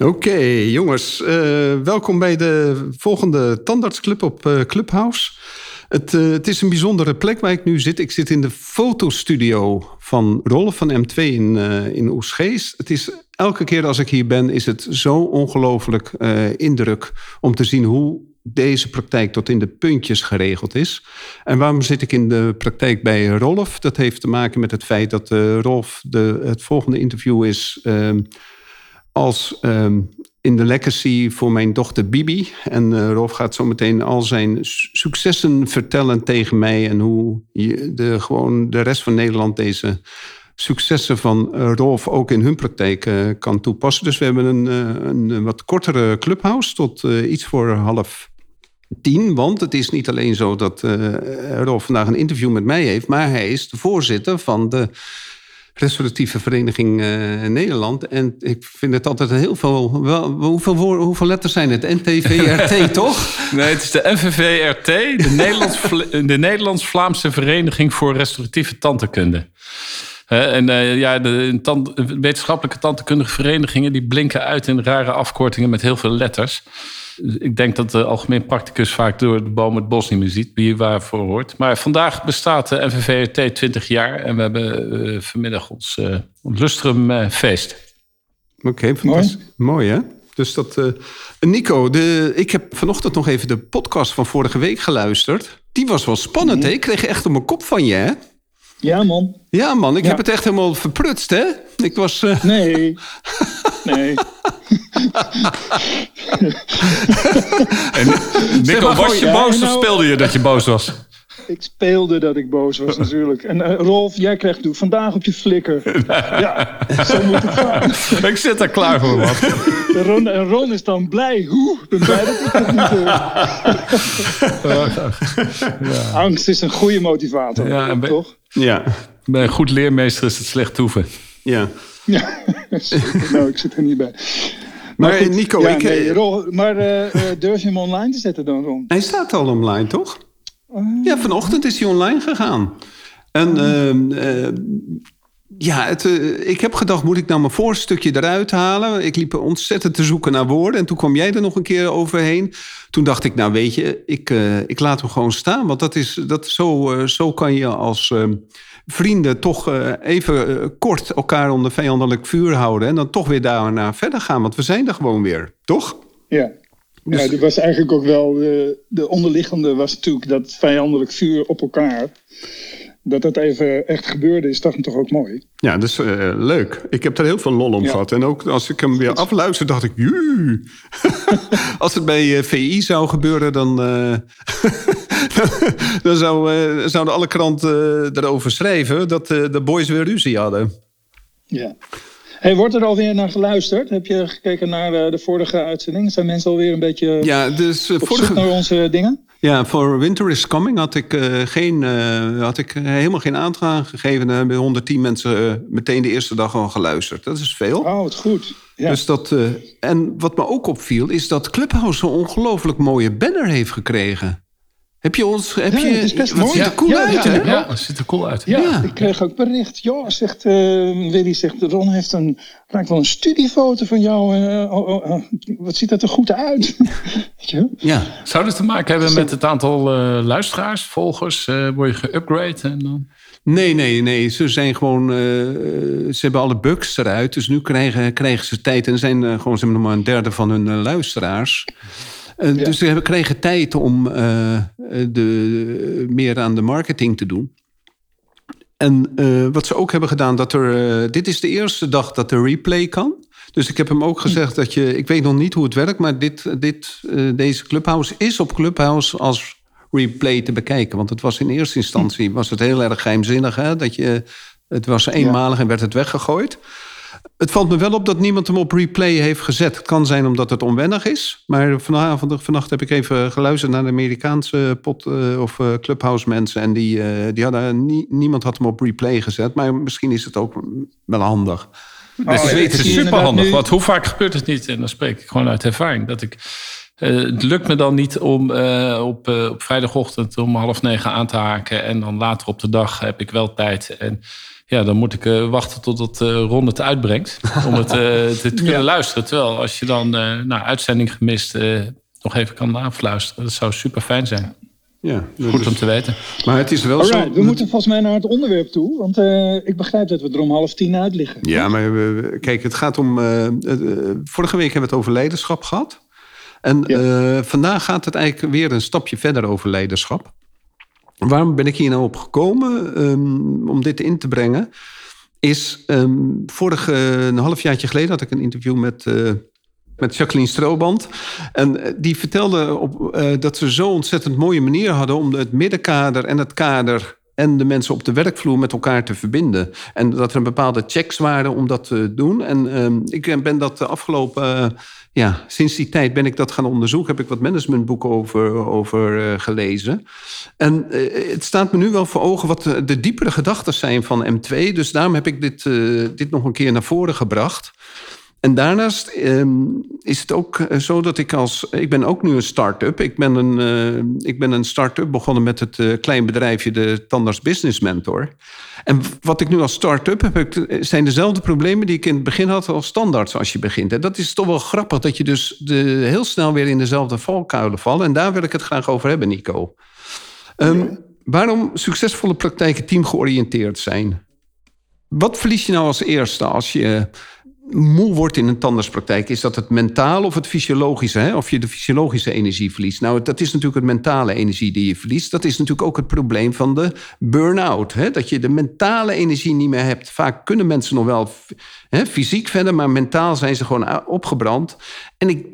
Oké, jongens. eh, welkom bij de volgende Tandartsclub op eh, Clubhouse. Het, eh, het is een bijzondere plek waar ik nu zit. Ik zit in de fotostudio van Rolf van M2 in, in. Het is elke keer als ik hier ben, is het zo ongelooflijk indruk om te zien hoe deze praktijk tot in de puntjes geregeld is. En waarom zit ik in de praktijk bij Rolf? Dat heeft te maken met het feit dat Rolf de, het volgende interview is ehm, als ehm, in de legacy voor mijn dochter Bibi. En eh, Rolf gaat zo meteen al zijn su- successen vertellen tegen mij en hoe je de, gewoon de rest van Nederland deze successen van eh, Rolf ook in hun praktijk eh, kan toepassen. Dus we hebben een, een, wat kortere clubhouse tot iets voor half tien. Want het is niet alleen zo dat eh, Rolf vandaag een interview met mij heeft, maar hij is de voorzitter van de Restauratieve Vereniging eh, Nederland. En ik vind het altijd heel veel. Wel, hoeveel, woorden- hoeveel letters zijn het? NTVRT, toch? Nee, het is de NVVRT, de, Nederlands, de Nederlands-Vlaamse Vereniging voor Restauratieve Tandheelkunde. En eh, ja, de tand- wetenschappelijke tandheelkundige verenigingen... die blinken uit in rare afkortingen met heel veel letters. Ik denk dat de algemeen practicus vaak door de boom het bos niet meer ziet... wie waarvoor hoort. Maar vandaag bestaat de NVVRT 20 jaar... en we hebben eh, vanmiddag ons eh lustrum eh, feest. Oké, fantastisch. Mooi. hè? Dus dat. eh, Nico, de, ik heb vanochtend nog even de podcast van vorige week geluisterd. Die was wel spannend, hè? Ik kreeg echt op mijn kop van je, hè? Ja, man. Ja, man, ik Ja. heb het echt helemaal verprutst, hè? Ik was. eh, Nee. Nee. Nico, maar was je ja, boos of nou- speelde je dat je boos was? Ik speelde dat ik boos was, natuurlijk. En eh, Rolf, jij krijgt vandaag op je flikker. Ja, zo moet het gaan. Ik zit daar klaar voor, man. En Ron, en Ron is dan blij. Hoe? Ik ben blij dat ik het niet doe. Angst is een goede motivator, Ja, en ben- toch? ja, Bij een goed leermeester is het slecht toeven. ja. Ja, nou, ik zit er niet bij. Maar, goed, Nico, ja, ik, eh, nee, Ron, maar eh, eh, durf je hem online te zetten dan, Ron? hij staat al online, toch? Oh. Ja, vanochtend is hij online gegaan. En ehm, eh, ja, het, eh, ik heb gedacht, moet ik nou mijn voorstukje eruit halen? Ik liep ontzettend te zoeken naar woorden. En toen kwam jij er nog een keer overheen. Toen dacht ik, nou weet je, ik, eh, ik laat hem gewoon staan. Want dat is, dat, zo, zo kan je als ehm, vrienden toch even kort elkaar onder vijandelijk vuur houden. En dan toch weer daarna verder gaan. Want we zijn er gewoon weer, toch? Ja. Dus- Ja, dat was eigenlijk ook wel de, de onderliggende was natuurlijk dat vijandelijk vuur op elkaar. Dat dat even echt gebeurde, is dat toch ook mooi. Ja, dat is eh, leuk. Ik heb er heel veel lol om Ja. gehad. En ook als ik hem weer afluister, dacht ik... Als het bij eh, VI zou gebeuren, dan, eh, dan zou, eh, zouden alle kranten eh, erover schrijven... dat eh, de boys weer ruzie hadden. Ja. Hey, wordt er alweer naar geluisterd? Heb je gekeken naar eh, de vorige uitzending? Zijn mensen alweer een beetje Ja, dus eh, op zoek vorige, naar onze dingen? ja, voor Winter is Coming had ik, eh, geen, eh, had ik helemaal geen aandacht gegeven. En hebben 110 mensen eh, meteen de eerste dag al geluisterd. Dat is veel. Oh, wat goed. Ja. Dus dat, eh, en wat me ook opviel, is dat Clubhouse een ongelooflijk mooie banner heeft gekregen. Heb je ons. Heb Ja, je, het is best wat mooi. ziet er cool Ja, uit, ja, hè? ja. Ja, het ziet er cool uit. ja, ja. ik kreeg ook bericht. Ja, zegt eh, Willy, zegt Ron heeft een, lijkt wel een studiefoto van jou. eh, oh, oh, oh, wat ziet dat er goed uit? Weet je? Ja. Zou dit te maken hebben met het aantal eh, luisteraars, volgers? eh, word je geupgrade? En dan... Nee, nee, nee. Ze zijn gewoon. eh, ze hebben alle bugs eruit. Dus nu krijgen, krijgen ze tijd. En zijn gewoon ze hebben nog maar een derde van hun luisteraars. Eh, Ja. Dus we kregen tijd om eh, de, meer aan de marketing te doen. En eh, wat ze ook hebben gedaan, dat er. dit is de eerste dag dat de replay kan. Dus ik heb hem ook gezegd dat je. Ik weet nog niet hoe het werkt, maar dit, dit, deze Clubhouse is op Clubhouse als replay te bekijken. Want het was in eerste instantie was het heel erg geheimzinnig. Hè? Dat je, het was eenmalig en werd het weggegooid. Het valt me wel op dat niemand hem op replay heeft gezet. Het kan zijn omdat het onwennig is. Maar vanavond, vannacht heb ik even geluisterd naar de Amerikaanse pot, eh, of eh, clubhouse mensen. En die, eh, die hadden, nie- niemand had hem op replay gezet. Maar misschien is het ook wel handig. Oh, het is zie super inderdaad handig. nu- Want hoe vaak gebeurt het niet? En dan spreek ik gewoon uit ervaring. Dat ik, eh, het lukt me dan niet om eh, op, op vrijdagochtend om half negen aan te haken. En dan later op de dag heb ik wel tijd. En ja, dan moet ik eh, wachten totdat eh Ron het uitbrengt. Om het eh, te, te kunnen luisteren. Terwijl als je dan eh nou, uitzending gemist eh, nog even kan afluisteren. Dat zou super fijn zijn. Ja, Goed is- om te weten. maar het is wel Alright, zo. we moeten volgens mij naar het onderwerp toe. Want eh, ik begrijp dat we er om half tien uit liggen. Ja, maar kijk, het gaat om. vorige week hebben we het over leiderschap gehad. En Ja. eh, vandaag gaat het eigenlijk weer een stapje verder over leiderschap. Waarom ben ik hier nou op gekomen ehm, om dit in te brengen? Is ehm vorig eh, een halfjaartje geleden had ik een interview met, eh, met Jacqueline Strooband. En eh, die vertelde op, eh, dat ze zo ontzettend mooie manier hadden om het middenkader en het kader en de mensen op de werkvloer met elkaar te verbinden. En dat er een bepaalde checks waren om dat te doen. En ehm, ik ben dat de afgelopen, ja, sinds die tijd ben ik dat gaan onderzoeken. Heb ik wat managementboeken over, over eh, gelezen. En eh, het staat me nu wel voor ogen wat de, de diepere gedachten zijn van M2. Dus daarom heb ik dit, eh, dit nog een keer naar voren gebracht. En daarnaast ehm, is het ook eh, zo dat ik als... Ik ben ook nu een start-up. Ik ben een, eh, ik ben een start-up begonnen met het eh, klein bedrijfje... de Tandarts Business Mentor. En wat ik nu als start-up heb... ik- zijn dezelfde problemen die ik in het begin had als standaards als je begint. En dat is toch wel grappig dat je dus de, heel snel weer in dezelfde valkuilen valt. En daar wil ik het graag over hebben, Nico. Ehm, Waarom succesvolle praktijken teamgeoriënteerd zijn? Wat verlies je nou als eerste als je moe wordt in een tandartspraktijk? Is dat het mentale of het fysiologische? Hè? Of je de fysiologische energie verliest? Nou, dat is natuurlijk het mentale energie die je verliest. Dat is natuurlijk ook het probleem van de burn-out. Hè? Dat je de mentale energie niet meer hebt. Vaak kunnen mensen nog wel hè, fysiek verder, maar mentaal zijn ze gewoon a- opgebrand. En ik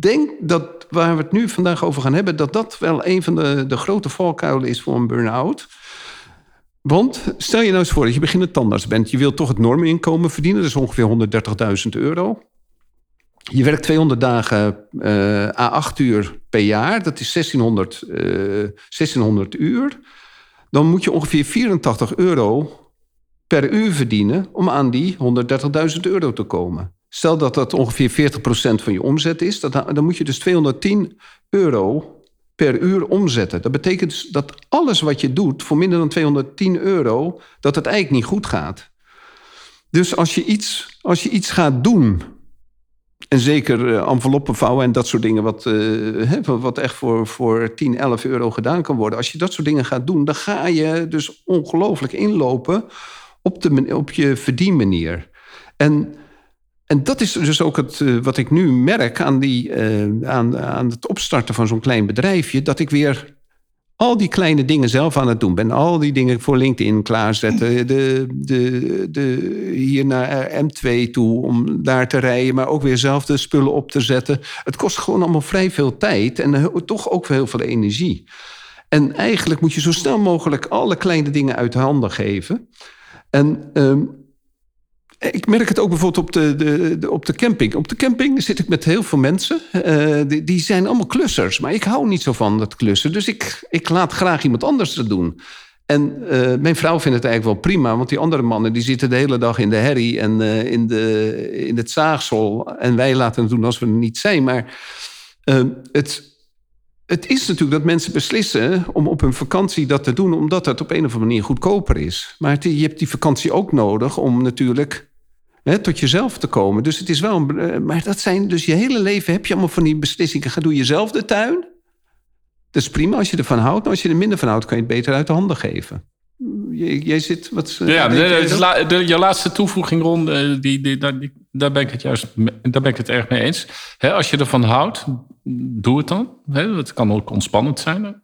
denk dat waar we het nu vandaag over gaan hebben, dat dat wel een van de, de grote valkuilen is voor een burn-out. Want stel je nou eens voor dat je beginnend tandarts bent. Je wilt toch het norminkomen verdienen. Dat is ongeveer 130.000 euro. Je werkt 200 dagen eh à 8 uur per jaar. Dat is 1600, eh, 1600 uur. Dan moet je ongeveer 84 euro per uur verdienen... om aan die 130.000 euro te komen. Stel dat dat ongeveer 40% van je omzet is... Dat, dan moet je dus 210 euro per uur omzetten. Dat betekent dus dat alles wat je doet voor minder dan 210 euro, dat het eigenlijk niet goed gaat. Dus als je iets, als je iets gaat doen, en zeker eh, enveloppen vouwen en dat soort dingen, wat, eh, wat echt voor, voor 10, 11 euro gedaan kan worden. Als je dat soort dingen gaat doen, dan ga je dus ongelooflijk inlopen op, de, op je verdienmanier. En en dat is dus ook het, eh, wat ik nu merk aan, die, eh, aan, aan het opstarten van zo'n klein bedrijfje. Dat ik weer al die kleine dingen zelf aan het doen ben. Al die dingen voor LinkedIn klaarzetten. De, de, de, hier naar M2 toe om daar te rijden. Maar ook weer zelf de spullen op te zetten. Het kost gewoon allemaal vrij veel tijd. En eh, toch ook heel veel energie. En eigenlijk moet je zo snel mogelijk alle kleine dingen uit handen geven. En ehm, ik merk het ook bijvoorbeeld op de, de, op de camping. Op de camping zit ik met heel veel mensen. eh, die, die zijn allemaal klussers. Maar ik hou niet zo van dat klussen. Dus ik, ik laat graag iemand anders het doen. En eh, mijn vrouw vindt het eigenlijk wel prima. Want die andere mannen die zitten de hele dag in de herrie en eh, in, de, in het zaagsel. En wij laten het doen als we er niet zijn. Maar eh, het, het is natuurlijk dat mensen beslissen om op hun vakantie dat te doen, omdat het op een of andere manier goedkoper is. Maar je hebt die vakantie ook nodig om natuurlijk hè, tot jezelf te komen. Dus het is wel. Een, eh, maar dat zijn dus je hele leven heb je allemaal van die beslissingen. Ga doe je zelf de tuin. Dat is prima als je ervan houdt. Maar als je er minder van houdt, kan je het beter uit de handen geven. Jij, jij zit wat. eh, Ja, dat? la- de, je laatste toevoeging, Ron, eh, die, die, daar, die- daar ben ik het juist daar ben ik het erg mee eens. Als je ervan houdt, doe het dan. Het kan ook ontspannend zijn.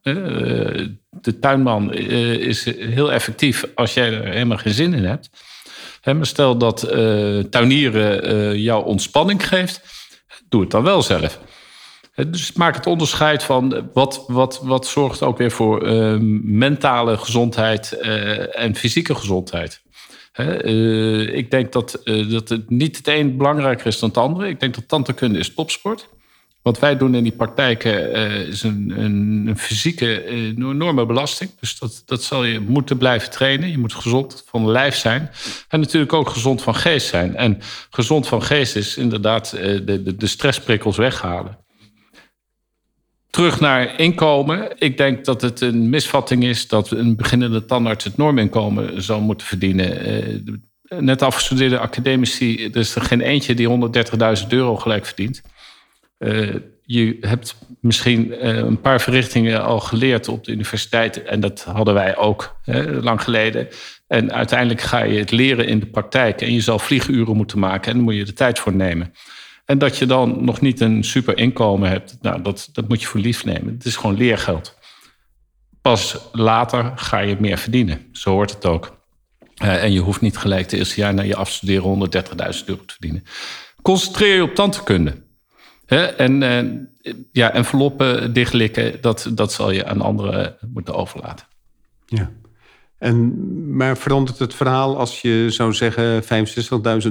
De tuinman is heel effectief als jij er helemaal geen zin in hebt. Maar stel dat tuinieren jou ontspanning geeft, doe het dan wel zelf. Dus maak het onderscheid van wat, wat, wat zorgt ook weer voor mentale gezondheid en fysieke gezondheid. Uh, ik denk dat, uh, dat het niet het een belangrijker is dan het andere. Ik denk dat tandheelkunde is topsport. Wat wij doen in die praktijken uh, is een, een, fysieke enorme belasting. Dus dat, dat zal je moeten blijven trainen. Je moet gezond van lijf zijn. En natuurlijk ook gezond van geest zijn. En gezond van geest is inderdaad de, de, de stressprikkels weghalen. Terug naar inkomen. Ik denk dat het een misvatting is dat een beginnende tandarts het norminkomen zou moeten verdienen. Net afgestudeerde academici, er is er geen eentje die 130.000 euro gelijk verdient. Uh, je hebt misschien uh, een paar verrichtingen al geleerd op de universiteit. En dat hadden wij ook lang geleden. En uiteindelijk ga je het leren in de praktijk. En je zal vlieguren moeten maken. En daar moet je de tijd voor nemen. En dat je dan nog niet een super inkomen hebt, nou, dat, dat moet je voor lief nemen. Het is gewoon leergeld. Pas later ga je meer verdienen. Zo hoort het ook. Uh, en je hoeft niet gelijk de eerste jaar na je afstuderen 130.000 euro te verdienen. Concentreer je op tandheelkunde. En uh, ja, enveloppen dichtlikken, dat, dat zal je aan anderen moeten overlaten. Ja. En, maar verandert het verhaal als je zou zeggen 65.000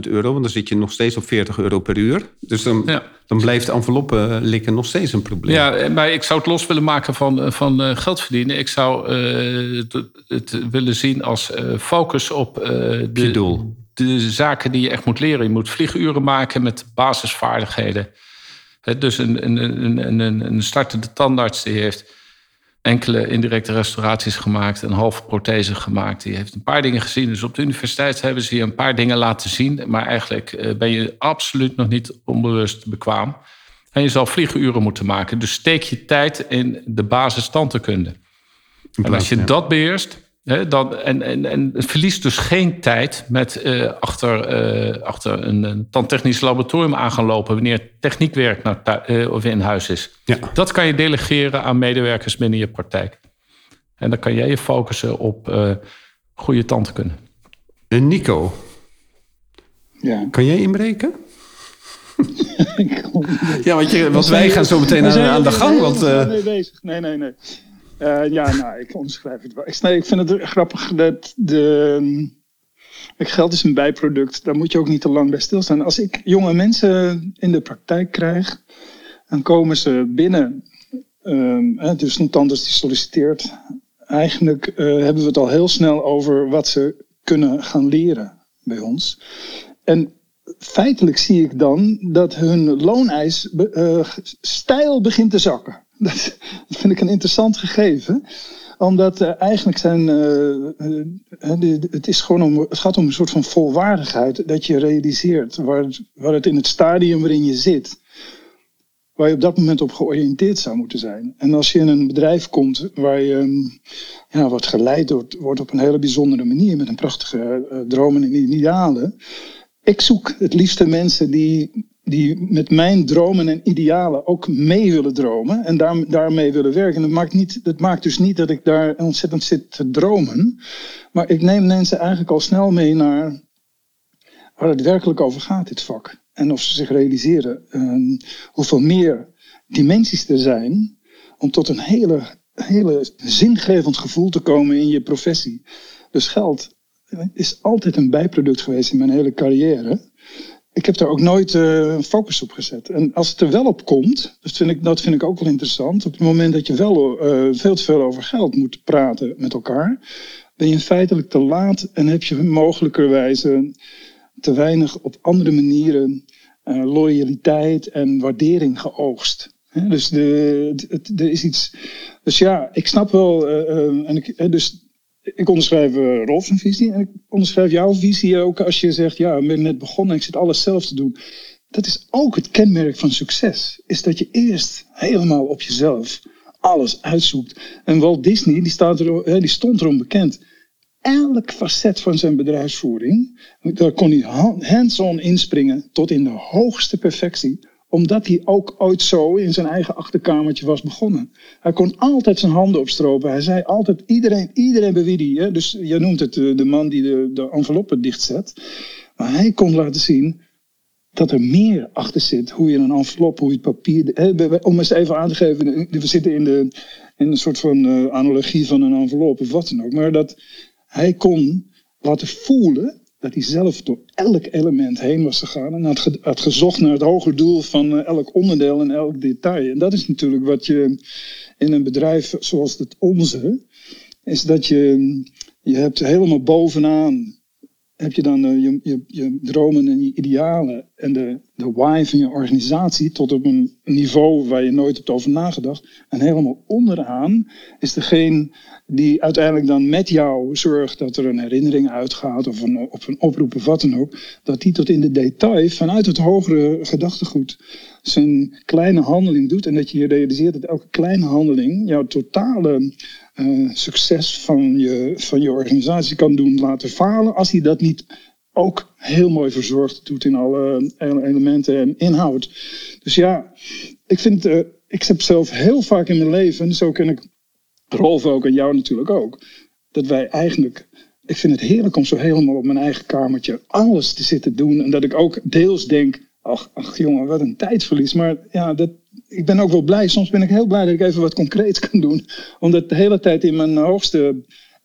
euro? Want dan zit je nog steeds op 40 euro per uur. Dus dan, ja. dan blijft enveloppen likken nog steeds een probleem. Ja, maar ik zou het los willen maken van, van uh, geld verdienen. Ik zou uh, het willen zien als focus op de, doel. de zaken die je echt moet leren. Je moet vlieguren maken met basisvaardigheden. He, dus een, een, een, een, een startende tandarts die heeft enkele indirecte restauraties gemaakt, een halve prothese gemaakt. Die heeft een paar dingen gezien. Dus op de universiteit hebben ze je een paar dingen laten zien. Maar eigenlijk eh, ben je absoluut nog niet onbewust bekwaam. En je zal vliegenuren moeten maken. Dus steek je tijd in de basis tandheelkunde. En als je dat beheerst, dan, en, en, en verlies dus geen tijd met uh, achter, uh, achter een, een tandtechnisch laboratorium aan gaan lopen wanneer techniekwerk naar, uh, of in huis is. Ja. Dat kan je delegeren aan medewerkers binnen je praktijk. En dan kan jij je focussen op goede tandkunde. En Nico, ja. kan jij inbreken? ja, want, je, want wij gaan zo meteen aan, aan de gang. Want, nee, bezig. Nee, nee, nee. Uh, ja, nou, ik omschrijf het wel. Ik, vind het grappig dat de. Geld is een bijproduct, daar moet je ook niet te lang bij stilstaan. Als ik jonge mensen in de praktijk krijg, dan komen ze binnen. Um, dus een tandarts die solliciteert. Eigenlijk uh, hebben we het al heel snel over wat ze kunnen gaan leren bij ons. En feitelijk zie ik dan dat hun looneis uh, stijl begint te zakken. Dat, vind ik een interessant gegeven omdat uh, eigenlijk zijn. Uh, het, is gewoon om, het gaat om een soort van volwaardigheid. Dat je realiseert waar, waar het in het stadium waarin je zit. Waar je op dat moment op georiënteerd zou moeten zijn. En als je in een bedrijf komt waar je ja, wordt geleid wordt, wordt op een hele bijzondere manier. Met een prachtige dromen en idealen. Ik zoek het liefste mensen die die met mijn dromen en idealen ook mee willen dromen en daar, daarmee willen werken. Dat maakt, maakt dus niet dat ik daar ontzettend zit te dromen, maar ik neem mensen eigenlijk al snel mee naar waar het werkelijk over gaat, dit vak. En of ze zich realiseren uh, hoeveel meer dimensies er zijn om tot een hele, hele zingevend gevoel te komen in je professie. Dus geld is altijd een bijproduct geweest in mijn hele carrière ik heb daar ook nooit uh, focus op gezet. En als het er wel op komt, dat vind ik, dat vind ik ook wel interessant. Op het moment dat je wel uh, veel te veel over geld moet praten met elkaar, ben je feitelijk te laat en heb je mogelijkerwijze te weinig op andere manieren uh, loyaliteit en waardering geoogst. dus er is iets. Dus ja, ik snap wel. en ik, dus ik onderschrijf Rolf's visie en ik onderschrijf jouw visie ook als je zegt, ja, ik ben net begonnen, ik zit alles zelf te doen. Dat is ook het kenmerk van succes, is dat je eerst helemaal op jezelf alles uitzoekt. En Walt Disney, die, staat er, die stond erom bekend. Elk facet van zijn bedrijfsvoering, daar kon hij hands-on inspringen tot in de hoogste perfectie omdat hij ook ooit zo in zijn eigen achterkamertje was begonnen. Hij kon altijd zijn handen opstropen. Hij zei altijd, iedereen, iedereen bij wie hij... Dus je noemt het de, de man die de, de enveloppen dichtzet. Maar hij kon laten zien dat er meer achter zit. Hoe je een envelop, hoe je het papier... Om eens even aan te geven, we zitten in, de, in een soort van uh, analogie van een envelop of wat dan ook. Maar dat hij kon laten voelen dat hij zelf door elk element heen was gegaan en had, gezocht naar het hoger doel van eh, elk onderdeel en elk detail. En dat is natuurlijk wat je in een bedrijf zoals het onze, is dat je, je hebt helemaal bovenaan heb je dan uh, je, je, je, dromen en je idealen en de, de why van je organisatie tot op een niveau waar je nooit hebt over nagedacht. En helemaal onderaan is degene die uiteindelijk dan met jou zorgt dat er een herinnering uitgaat of een, of een oproep of wat dan ook. Dat die tot in de detail vanuit het hogere gedachtegoed zijn kleine handeling doet. En dat je je realiseert dat elke kleine handeling jouw totale uh, succes van je, van je organisatie kan doen laten falen. Als hij dat niet ook heel mooi verzorgd doet in alle elementen en inhoud. Dus ja, ik vind, uh, ik heb zelf heel vaak in mijn leven, zo ken ik Rolf ook en jou natuurlijk ook, dat wij eigenlijk ik vind het heerlijk om zo helemaal op mijn eigen kamertje alles te zitten doen. En dat ik ook deels denk, ach jongen, wat een tijdverlies. Maar ja, dat, ik ben ook wel blij. Soms ben ik heel blij dat ik even wat concreets kan doen. Omdat de hele tijd in mijn hoogste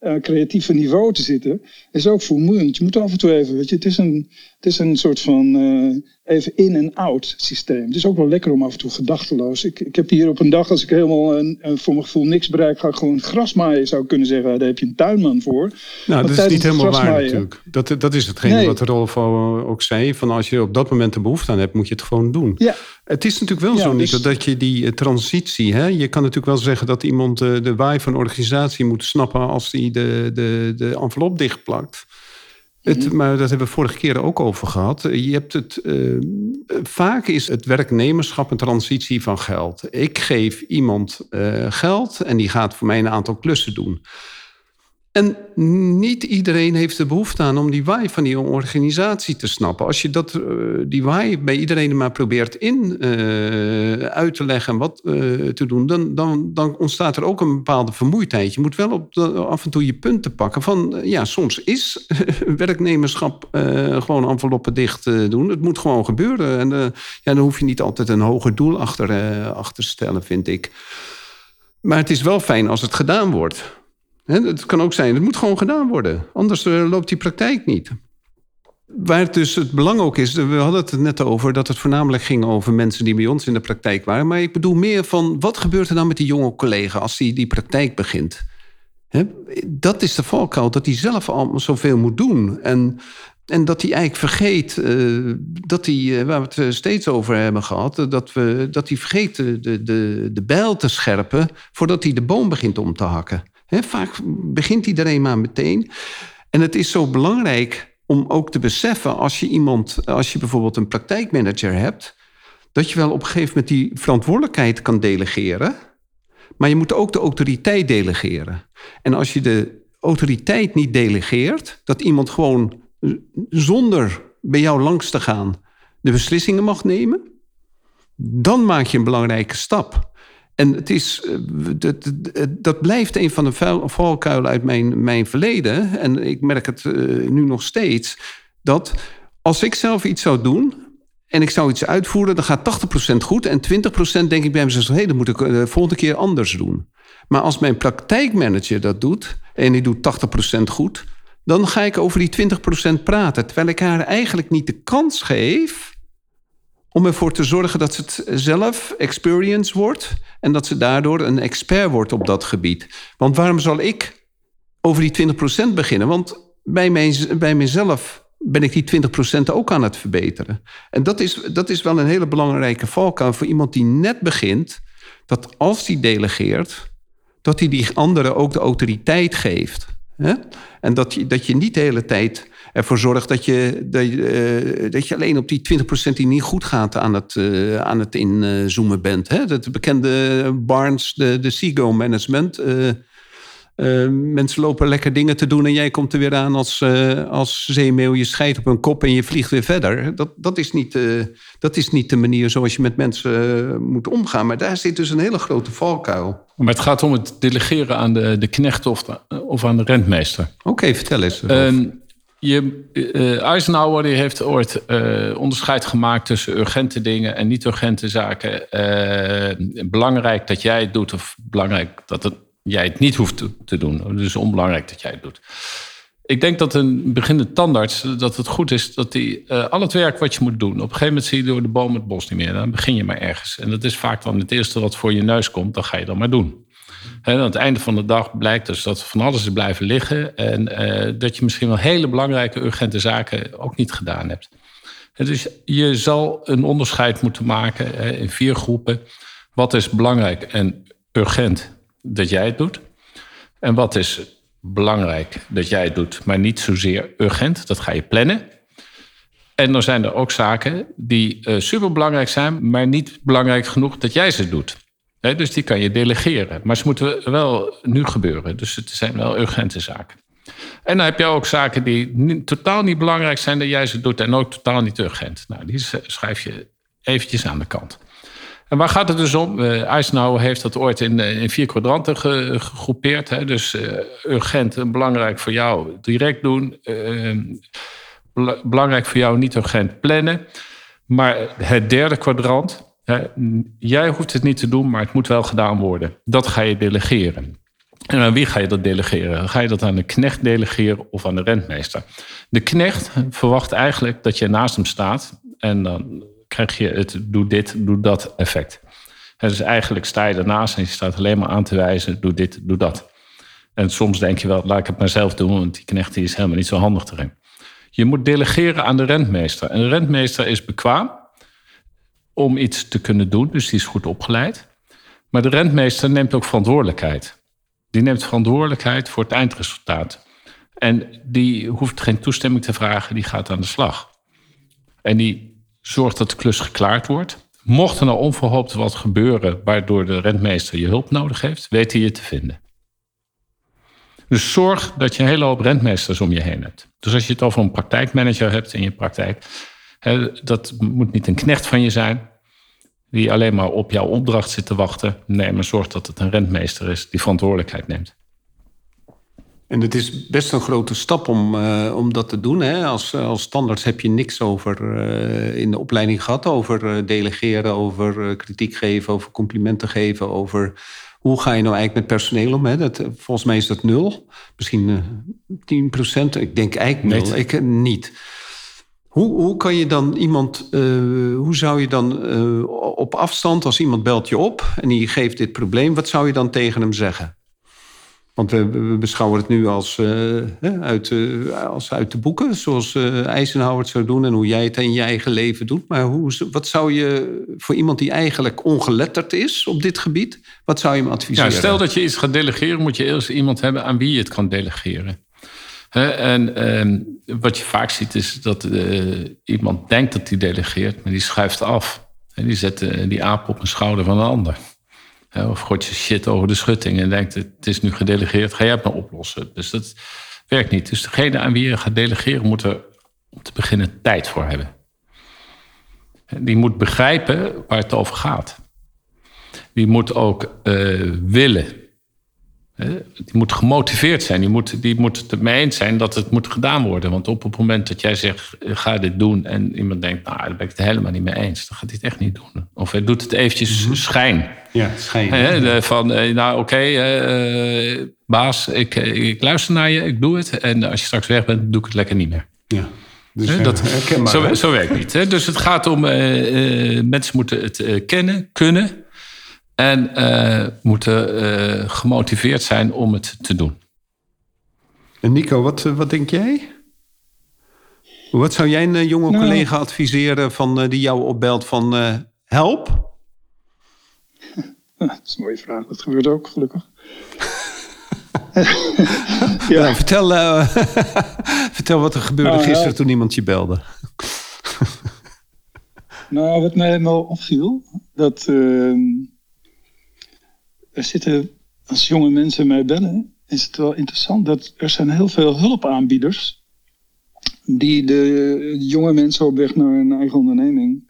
uh, creatieve niveau te zitten, is ook vermoeiend. Je moet af en toe even, weet je, het is een, het is een soort van uh, even in- en out systeem. Het is ook wel lekker om af en toe gedachteloos. Ik, ik heb hier op een dag, als ik helemaal een, een, voor mijn gevoel niks bereik, ga ik gewoon gras maaien, zou ik kunnen zeggen. Daar heb je een tuinman voor. Nou, dat is niet helemaal waar natuurlijk. Dat, dat is hetgeen nee. wat Rolf ook zei. Van als je op dat moment de behoefte aan hebt, moet je het gewoon doen. Ja. Het is natuurlijk wel ja, zo, dus... dat je die transitie... Hè, je kan natuurlijk wel zeggen dat iemand uh, de waai van een organisatie moet snappen... als hij de, de, de envelop dichtplakt. Het, Mhm. maar dat hebben we vorige keer ook over gehad. Je hebt het, uh, vaak is het werknemerschap een transitie van geld. Ik geef iemand uh, geld en die gaat voor mij een aantal klussen doen. En niet iedereen heeft de behoefte aan om die why van die organisatie te snappen. Als je dat, uh, die why bij iedereen maar probeert in uh, uit te leggen en wat uh, te doen, dan, dan, dan ontstaat er ook een bepaalde vermoeidheid. Je moet wel op af en toe je punten pakken van, ja, soms is werknemerschap gewoon enveloppen dicht doen. Het moet gewoon gebeuren. En ja, dan hoef je niet altijd een hoger doel achter, achter te stellen, vind ik. Maar het is wel fijn als het gedaan wordt. Het kan ook zijn, het moet gewoon gedaan worden. Anders uh, loopt die praktijk niet. Waar het dus het belang ook is, we hadden het net over dat het voornamelijk ging over mensen die bij ons in de praktijk waren. Maar ik bedoel meer van wat gebeurt er dan met die jonge collega als die, die praktijk begint? Dat is de valkuil, dat hij zelf al zoveel moet doen. En, en dat hij eigenlijk vergeet, uh, dat hij, uh, waar we het steeds over hebben gehad, dat, we, dat hij vergeet de, de, de bijl te scherpen voordat hij de boom begint om te hakken. Vaak begint iedereen maar meteen. En het is zo belangrijk om ook te beseffen, als je iemand, als je bijvoorbeeld een praktijkmanager hebt, dat je wel op een gegeven moment die verantwoordelijkheid kan delegeren. Maar je moet ook de autoriteit delegeren. En als je de autoriteit niet delegeert, dat iemand gewoon zonder bij jou langs te gaan de beslissingen mag nemen, dan maak je een belangrijke stap. En het is, dat, dat blijft een van de valkuilen uit mijn, mijn verleden. En ik merk het nu nog steeds. Dat als ik zelf iets zou doen en ik zou iets uitvoeren, dan gaat 80% goed. En 20% denk ik bij mezelf, hé, hey, dat moet ik de volgende keer anders doen. Maar als mijn praktijkmanager dat doet en die doet 80% goed, dan ga ik over die 20% praten. Terwijl ik haar eigenlijk niet de kans geef om ervoor te zorgen dat ze het zelf experience wordt en dat ze daardoor een expert wordt op dat gebied. Want waarom zal ik over die 20% beginnen? Want bij, mijn, bij mezelf ben ik die 20% ook aan het verbeteren. En dat is, dat is wel een hele belangrijke valkuil voor iemand die net begint, dat als die delegeert, dat hij die anderen ook de autoriteit geeft. En dat je, dat je niet de hele tijd ervoor zorgt dat je, dat, uh, dat je alleen op die 20% die niet goed gaat aan het, uh, aan het inzoomen bent. Hè? Dat bekende Barnes, de, de Seago Management. Uh, eh, mensen lopen lekker dingen te doen en jij komt er weer aan als, uh, als zeemeeuw. Je scheidt op een kop en je vliegt weer verder. Dat, dat, is, niet, uh, dat is niet de manier zoals je met mensen moet omgaan. Maar daar zit dus een hele grote valkuil. Maar het gaat om het delegeren aan de, de knecht of, of aan de rentmeester. Oké, vertel eens. Je, Eisenhower die heeft ooit onderscheid gemaakt tussen urgente dingen en niet-urgente zaken. belangrijk dat jij het doet of belangrijk dat het jij het niet hoeft te, doen. Dus onbelangrijk dat jij het doet. Ik denk dat een beginnende tandarts, dat het goed is dat hij al het werk wat je moet doen. Op een gegeven moment zie je door de boom het bos niet meer. Dan begin je maar ergens. En dat is vaak dan het eerste wat voor je neus komt, dan ga je dan maar doen. Aan het einde van de dag blijkt dus dat van alles is blijven liggen. En uh, dat je misschien wel hele belangrijke, urgente zaken ook niet gedaan hebt. dus je zal een onderscheid moeten maken in vier groepen. Wat is belangrijk en urgent dat jij het doet. En wat is belangrijk dat jij het doet, maar niet zozeer urgent. Dat ga je plannen. En dan zijn er ook zaken die uh, superbelangrijk zijn, maar niet belangrijk genoeg dat jij ze doet. Dus die kan je delegeren. Maar ze moeten wel nu gebeuren. Dus het zijn wel urgente zaken. En dan heb je ook zaken die totaal niet belangrijk zijn dat jij ze doet en ook totaal niet urgent. Nou, die schrijf je eventjes aan de kant. En waar gaat het dus om? Uh, Eisenhower heeft dat ooit in, eh, in vier kwadranten gegroepeerd. Hè? Dus uh, urgent en belangrijk voor jou direct doen. belangrijk voor jou niet urgent plannen. Maar het derde kwadrant, hè, jij hoeft het niet te doen, maar het moet wel gedaan worden. Dat ga je delegeren. En aan wie ga je dat delegeren? Ga je dat aan de knecht delegeren of aan de rentmeester? De knecht verwacht eigenlijk dat je naast hem staat en dan krijg je het doe dit, doe dat effect. dus eigenlijk sta je ernaast en je staat alleen maar aan te wijzen, doe dit, doe dat. En soms denk je wel, laat ik het maar zelf doen, want die knecht die is helemaal niet zo handig erin. Je moet delegeren aan de rentmeester. En de rentmeester is bekwaam om iets te kunnen doen, dus die is goed opgeleid. Maar de rentmeester neemt ook verantwoordelijkheid. Die neemt verantwoordelijkheid voor het eindresultaat. En die hoeft geen toestemming te vragen, die gaat aan de slag. En die Zorg dat de klus geklaard wordt. Mocht er nou onverhoopt wat gebeuren waardoor de rentmeester je hulp nodig heeft, weet hij je te vinden. Dus zorg dat je een hele hoop rentmeesters om je heen hebt. Dus als je het over een praktijkmanager hebt in je praktijk, dat moet niet een knecht van je zijn, die alleen maar op jouw opdracht zit te wachten. Nee, maar zorg dat het een rentmeester is die verantwoordelijkheid neemt. En het is best een grote stap om, uh, om dat te doen. Hè? Als, als standaard heb je niks over uh, in de opleiding gehad. Over uh, delegeren, over kritiek geven, over complimenten geven. Over hoe ga je nou eigenlijk met personeel om. Hè? Dat, volgens mij is dat nul. Misschien 10 procent. Ik denk eigenlijk nul. Ik niet. Hoe, hoe kan je dan iemand, hoe zou je dan op afstand, als iemand belt je op en die geeft dit probleem, wat zou je dan tegen hem zeggen? Want we, we, beschouwen het nu als, uh, uit, als uit de boeken, zoals Eisenhower het zou doen en hoe jij het in je eigen leven doet. Maar hoe, wat zou je voor iemand die eigenlijk ongeletterd is op dit gebied, wat zou je hem adviseren? Ja, stel dat je iets gaat delegeren, moet je eerst iemand hebben aan wie je het kan delegeren. En ehm, wat je vaak ziet is dat iemand denkt dat hij delegeert, maar die schuift af. En die zet die aap op een schouder van een ander. Of gooit je shit over de schutting en denkt: het is nu gedelegeerd, ga jij het maar oplossen. Dus dat werkt niet. Dus degene aan wie je gaat delegeren moet er om te beginnen tijd voor hebben. Die moet begrijpen waar het over gaat. Die moet ook uh, willen die moet gemotiveerd zijn. Die moet, die moet het ermee eens zijn dat het moet gedaan worden. Want op het moment dat jij zegt, ga dit doen... en iemand denkt, nou, daar ben ik het helemaal niet mee eens... dan gaat hij het echt niet doen. Of hij doet het eventjes mhm. schijn. Ja, schijn. van, eh, nou oké, eh, baas, ik, ik luister naar je, ik doe het. En als je straks weg bent, doe ik het lekker niet meer. Ja. Dus, dat, zo, zo, werkt het niet. Dus het gaat om, uh, mensen moeten het kennen, kunnen... En uh, moeten uh, gemotiveerd zijn om het te doen. En Nico, wat, wat denk jij? Wat zou jij een jonge nou, collega adviseren van, die jou opbelt van help? Dat is een mooie vraag. Dat gebeurt ook gelukkig. ja. Nou, vertel, vertel wat er gebeurde nou, gisteren toen iemand je belde. nou, wat mij helemaal opviel, dat ehm, er zitten, als jonge mensen mij bellen, is het wel interessant dat er zijn heel veel hulpaanbieders die de jonge mensen op weg naar een eigen onderneming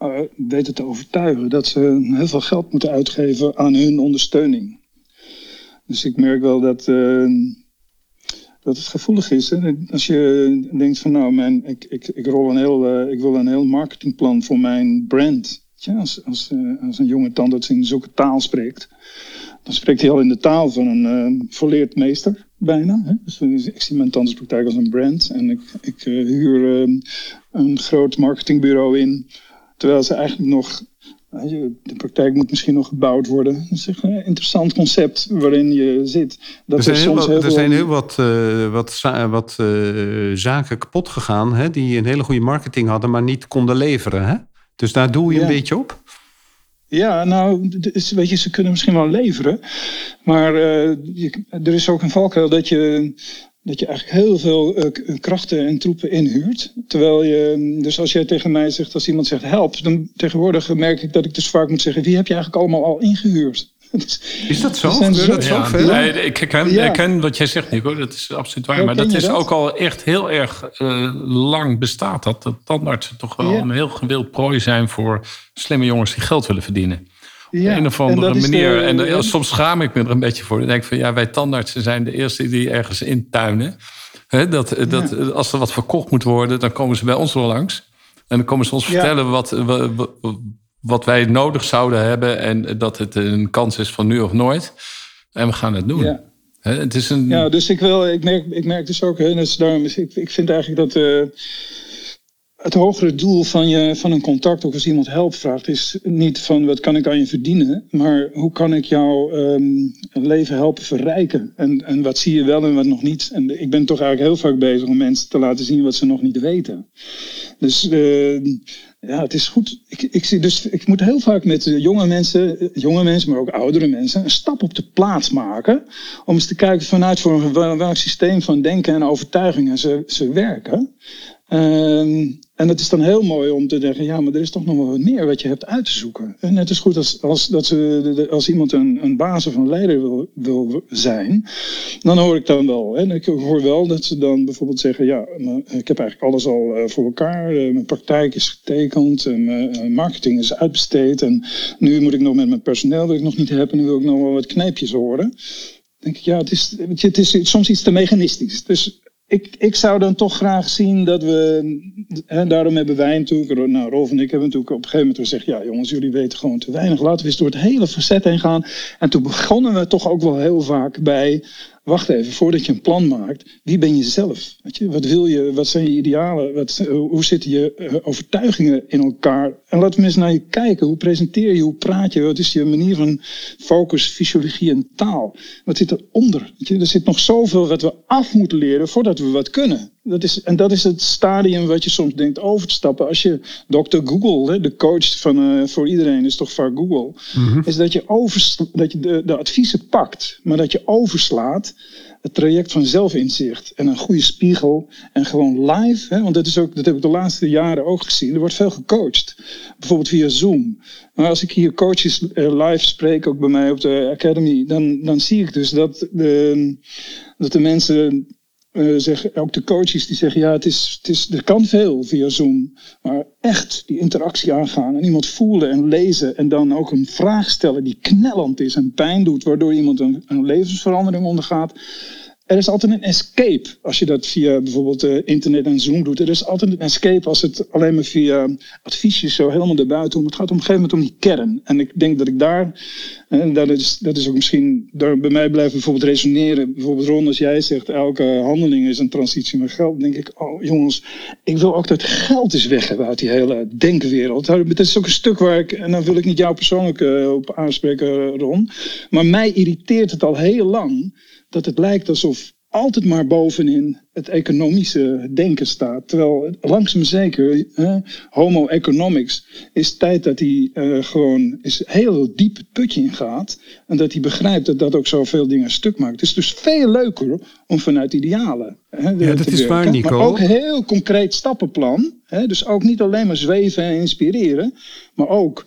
uh, weten te overtuigen dat ze heel veel geld moeten uitgeven aan hun ondersteuning. Dus ik merk wel dat, uh, dat het gevoelig is. Als je denkt van nou, ik, ik, ik, rol een heel, uh, ik wil een heel marketingplan voor mijn brand. Ja, als, als, als een jonge tandarts in zulke taal spreekt, dan spreekt hij al in de taal van een volleerd meester bijna. Hè? Dus ik zie mijn tandartspraktijk als een brand en ik, ik huur een groot marketingbureau in Terwijl ze eigenlijk nog. De praktijk moet misschien nog gebouwd worden. Dat is een interessant concept waarin je zit. Dat er zijn, heel, wat, heel, er zijn heel wat, wat, wat zaken kapot gegaan. Hè, die een hele goede marketing hadden, maar niet konden leveren. Hè? Dus daar doe je ja. een beetje op. Ja, nou, weet je, ze kunnen misschien wel leveren. Maar uh, je, er is ook een valkuil dat je dat je eigenlijk heel veel uh, krachten en troepen inhuurt. Terwijl je, dus als jij tegen mij zegt, als iemand zegt help, dan tegenwoordig merk ik dat ik dus vaak moet zeggen, wie heb je eigenlijk allemaal al ingehuurd? is dat zo? Is dat zo veel? Nee, ik ken, ja. ik ken wat jij zegt, Nico. Dat is absoluut waar. maar dat is dat? ook al echt heel erg uh, lang bestaat. Dat, dat tandartsen toch wel een heel gewild prooi zijn voor slimme jongens die geld willen verdienen ja, een of andere manier. De, en de, soms schaam ik me er een beetje voor. Ik denk van ja, wij tandartsen zijn de eerste die ergens intuinen. He, dat, dat, Als er wat verkocht moet worden, dan komen ze bij ons wel langs. En dan komen ze ons vertellen wat, wat, wat, wij nodig zouden hebben. En dat het een kans is van nu of nooit. En we gaan het doen. Ja. het is een... ja, dus ik, wil, ik, merk, ik merk dus ook, dus daarom is, ik, ik vind eigenlijk dat. Uh, het hogere doel van, je, van een contact, ook als iemand hulp vraagt, is niet van wat kan ik aan je verdienen, maar hoe kan ik jouw um, leven helpen verrijken? En, en wat zie je wel en wat nog niet? En ik ben toch eigenlijk heel vaak bezig om mensen te laten zien wat ze nog niet weten. Dus uh, ja, het is goed. Ik, ik, zie dus, ik moet heel vaak met jonge mensen, jonge mensen, maar ook oudere mensen, een stap op de plaats maken. Om eens te kijken vanuit voor welk systeem van denken en overtuigingen ze, ze werken. Um, en het is dan heel mooi om te denken, ja, maar er is toch nog wel wat meer wat je hebt uit te zoeken. En net is goed als, als, dat ze, als iemand een, een baas of een leider wil, wil zijn, dan hoor ik dan wel. En ik hoor wel dat ze dan bijvoorbeeld zeggen, ja, ik heb eigenlijk alles al eh, voor elkaar. Eh, mijn praktijk is getekend, mijn eh, marketing is uitbesteed. En nu moet ik nog met mijn personeel dat ik nog niet heb. En nu wil ik nog wel wat kneepjes horen. Denk ik, ja, het is, het is soms iets te mechanistisch. Dus ik, ik zou dan toch graag zien dat we. Daarom hebben wij natuurlijk. Nou, Rolf en ik hebben natuurlijk op een gegeven moment gezegd. Ja, jongens, jullie weten gewoon te weinig. Laten we eens door het hele facet heen gaan. En toen begonnen we toch ook wel heel vaak bij wacht even, voordat je een plan maakt, wie ben je zelf? Je, wat wil je, wat zijn je idealen, wat, hoe zitten je eh, overtuigingen in elkaar? En laten we eens naar je kijken, hoe presenteer je, hoe praat je, wat is je manier van focus, fysiologie en taal? Wat zit eronder? Weet je, er zit nog zoveel wat we af moeten leren voordat we wat kunnen. Dat is, en dat is het stadium wat je soms denkt over te stappen. Als je Dr. Google, de coach van, uh, voor iedereen is toch vaak Google. Mhm. Is dat je, over, dat je de, de adviezen pakt, maar dat je overslaat het traject van zelfinzicht. En een goede spiegel. En gewoon live. Hè, want dat, is ook, dat heb ik de laatste jaren ook gezien. Er wordt veel gecoacht. Bijvoorbeeld via Zoom. Maar als ik hier coaches uh, live spreek, ook bij mij op de Academy. Dan, dan zie ik dus dat de, dat de mensen uh, zeggen, ook de coaches die zeggen, ja, het is, het is, er kan veel via Zoom. Maar echt die interactie aangaan en iemand voelen en lezen en dan ook een vraag stellen die knellend is en pijn doet, waardoor iemand een, een levensverandering ondergaat er is altijd een escape als je dat via bijvoorbeeld uh, internet en Zoom doet. Er is altijd een escape als het alleen maar via adviesjes zo helemaal erbuiten komt. Het gaat op een gegeven moment om die kern. En ik denk dat ik daar, en dat is, dat is ook misschien, daar bij mij blijven bijvoorbeeld resoneren. Bijvoorbeeld Ron, als jij zegt elke handeling is een transitie met geld. Dan denk ik, oh jongens, ik wil ook dat geld is weg uit die hele denkwereld. Dat is ook een stuk waar ik, en dan wil ik niet jou persoonlijk op aanspreken Ron. Maar mij irriteert het al heel lang dat het lijkt alsof altijd maar bovenin het economische denken staat. Terwijl langzaam zeker, hè, homo economics, is tijd dat hij uh, gewoon is heel diep het putje in gaat. En dat hij begrijpt dat dat ook zoveel dingen stuk maakt. Het is dus veel leuker om vanuit idealen hè, ja, dat is waar, Nico. Maar ook heel concreet stappenplan. Hè, dus ook niet alleen maar zweven en inspireren. Maar ook,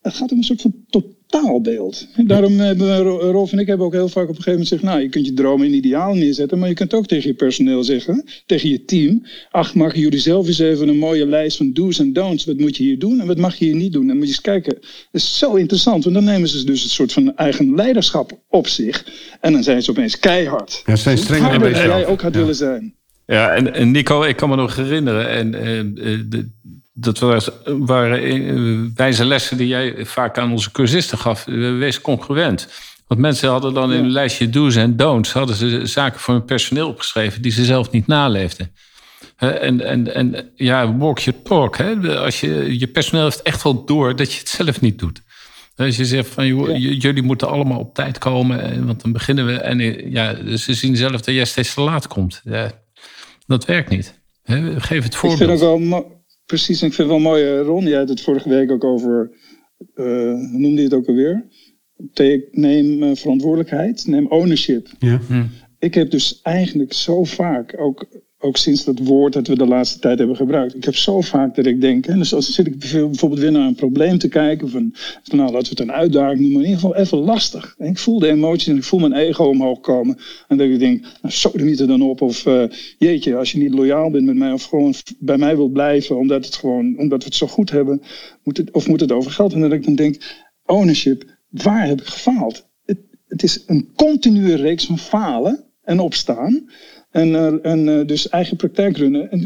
het gaat om een soort van tot totaalbeeld. En daarom hebben we, Rolf en ik hebben ook heel vaak op een gegeven moment gezegd... nou, je kunt je dromen in ideaal neerzetten... maar je kunt ook tegen je personeel zeggen, tegen je team... ach, maken jullie zelf eens even een mooie lijst van do's en don'ts. Wat moet je hier doen en wat mag je hier niet doen? En moet je eens kijken. Dat is zo interessant, want dan nemen ze dus een soort van eigen leiderschap op zich... en dan zijn ze opeens keihard. Ja, ze zijn strenger dan jij ook had willen zijn. Ja, en, en Nico, ik kan me nog herinneren. En, eh, eh, de, dat was, waren eh, wijze lessen die jij vaak aan onze cursisten gaf. Eh, Wees congruent. Want mensen hadden dan in een lijstje do's en don'ts... hadden ze zaken voor hun personeel opgeschreven... die ze zelf niet naleefden. En, en, en ja, walk your talk. Hè? Als je, je personeel heeft echt wel door dat je het zelf niet doet. Als je zegt van joh, jullie moeten allemaal op tijd komen, eh, want dan beginnen we. En ja, ze zien zelf dat jij steeds te laat komt. Ja, dat werkt niet. Geef het Ik vind voorbeeld. ook wel precies, en ik vind wel mooi, eh, Ron, jij had het vorige week ook over, eh, hoe noemde je het ook alweer? Take, neem eh, verantwoordelijkheid, neem ownership. Ja. Ik heb dus eigenlijk zo vaak, ook, ook sinds dat woord dat we de laatste tijd hebben gebruikt, ik heb zo vaak dat ik denk, en dus als zit ik bijvoorbeeld weer naar een probleem te kijken, van, nou laten we het een uitdaging noemen, in ieder geval even lastig. Ik voel de emoties en ik voel mijn ego omhoog komen. En dat ik denk, nou zo niet er dan op, of eh, jeetje, als je niet loyaal bent met mij of gewoon bij mij wilt blijven, omdat, het gewoon, omdat we het zo goed hebben, moet het, of moet het over geld? En dat ik dan denk, ownership, waar heb ik gefaald? Het, het is een continue reeks van falen en opstaan. En, eh, en eh, dus eigen praktijk runnen. En,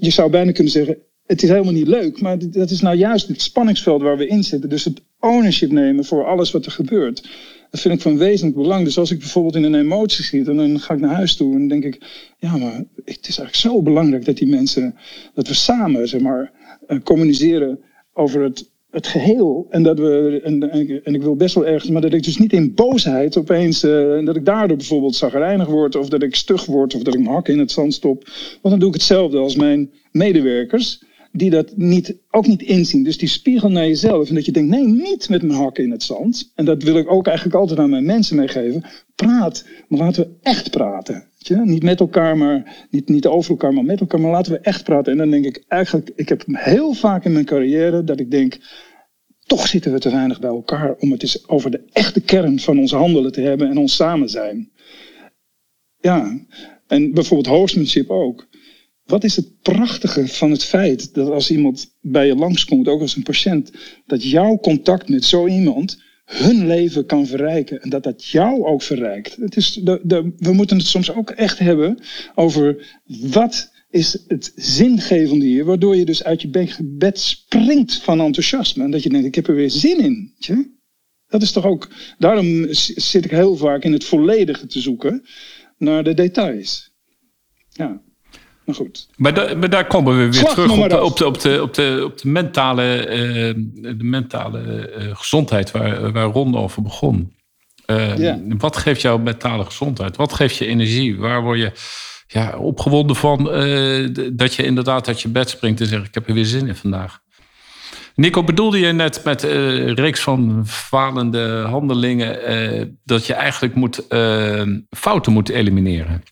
je zou bijna kunnen zeggen, het is helemaal niet leuk. Maar dat is nou juist het spanningsveld waar we in zitten. Dus het ownership nemen voor alles wat er gebeurt. Dat vind ik van wezenlijk belang. Dus als ik bijvoorbeeld in een emotie schiet en dan ga ik naar huis toe en denk ik, ja, maar het is eigenlijk zo belangrijk dat die mensen, dat we samen, zeg maar, eh, communiceren over het, het geheel. En dat we, en, en, ik- wil best wel ergens, maar dat ik dus niet in boosheid opeens, en dat ik daardoor bijvoorbeeld zagrijnig word, of dat ik stug word, of dat ik mijn hakken in het zand stop. Want dan doe ik hetzelfde als mijn medewerkers die dat niet, ook niet inzien. Dus die spiegel naar jezelf. En dat je denkt, nee, niet met mijn hakken in het zand. En dat wil ik ook eigenlijk altijd aan mijn mensen meegeven. Praat, maar laten we echt praten. Niet met elkaar, maar niet, niet over elkaar, maar met elkaar. Maar laten we echt praten. En dan denk ik eigenlijk, ik heb heel vaak in mijn carrière dat ik denk, toch zitten we te weinig bij elkaar om het eens over de echte kern van ons handelen te hebben en ons samen zijn. Ja, en bijvoorbeeld hostmanship ook. Wat is het prachtige van het feit dat als iemand bij je langskomt, ook als een patiënt, dat jouw contact met zo iemand hun leven kan verrijken en dat dat jou ook verrijkt. Het is de, de, we moeten het soms ook echt hebben over wat is het zingevende hier, waardoor je dus uit je be- bed springt van enthousiasme en dat je denkt, ik heb er weer zin in. weet je? Dat is toch ook, daarom zit ik heel vaak in het volledige te zoeken naar de details. Ja, maar goed. Maar, da- maar daar komen we weer Slag terug op op de, op de, op de, op de mentale, eh, de mentale eh, gezondheid waar, waar Ron over begon. Eh, Ja. Wat geeft jouw mentale gezondheid? Wat geeft je energie? Waar word je ja, opgewonden van dat je inderdaad uit je bed springt en zegt: Ik heb er weer zin in vandaag? Nico, bedoelde je net met een reeks van falende handelingen dat je eigenlijk moet, fouten moet elimineren?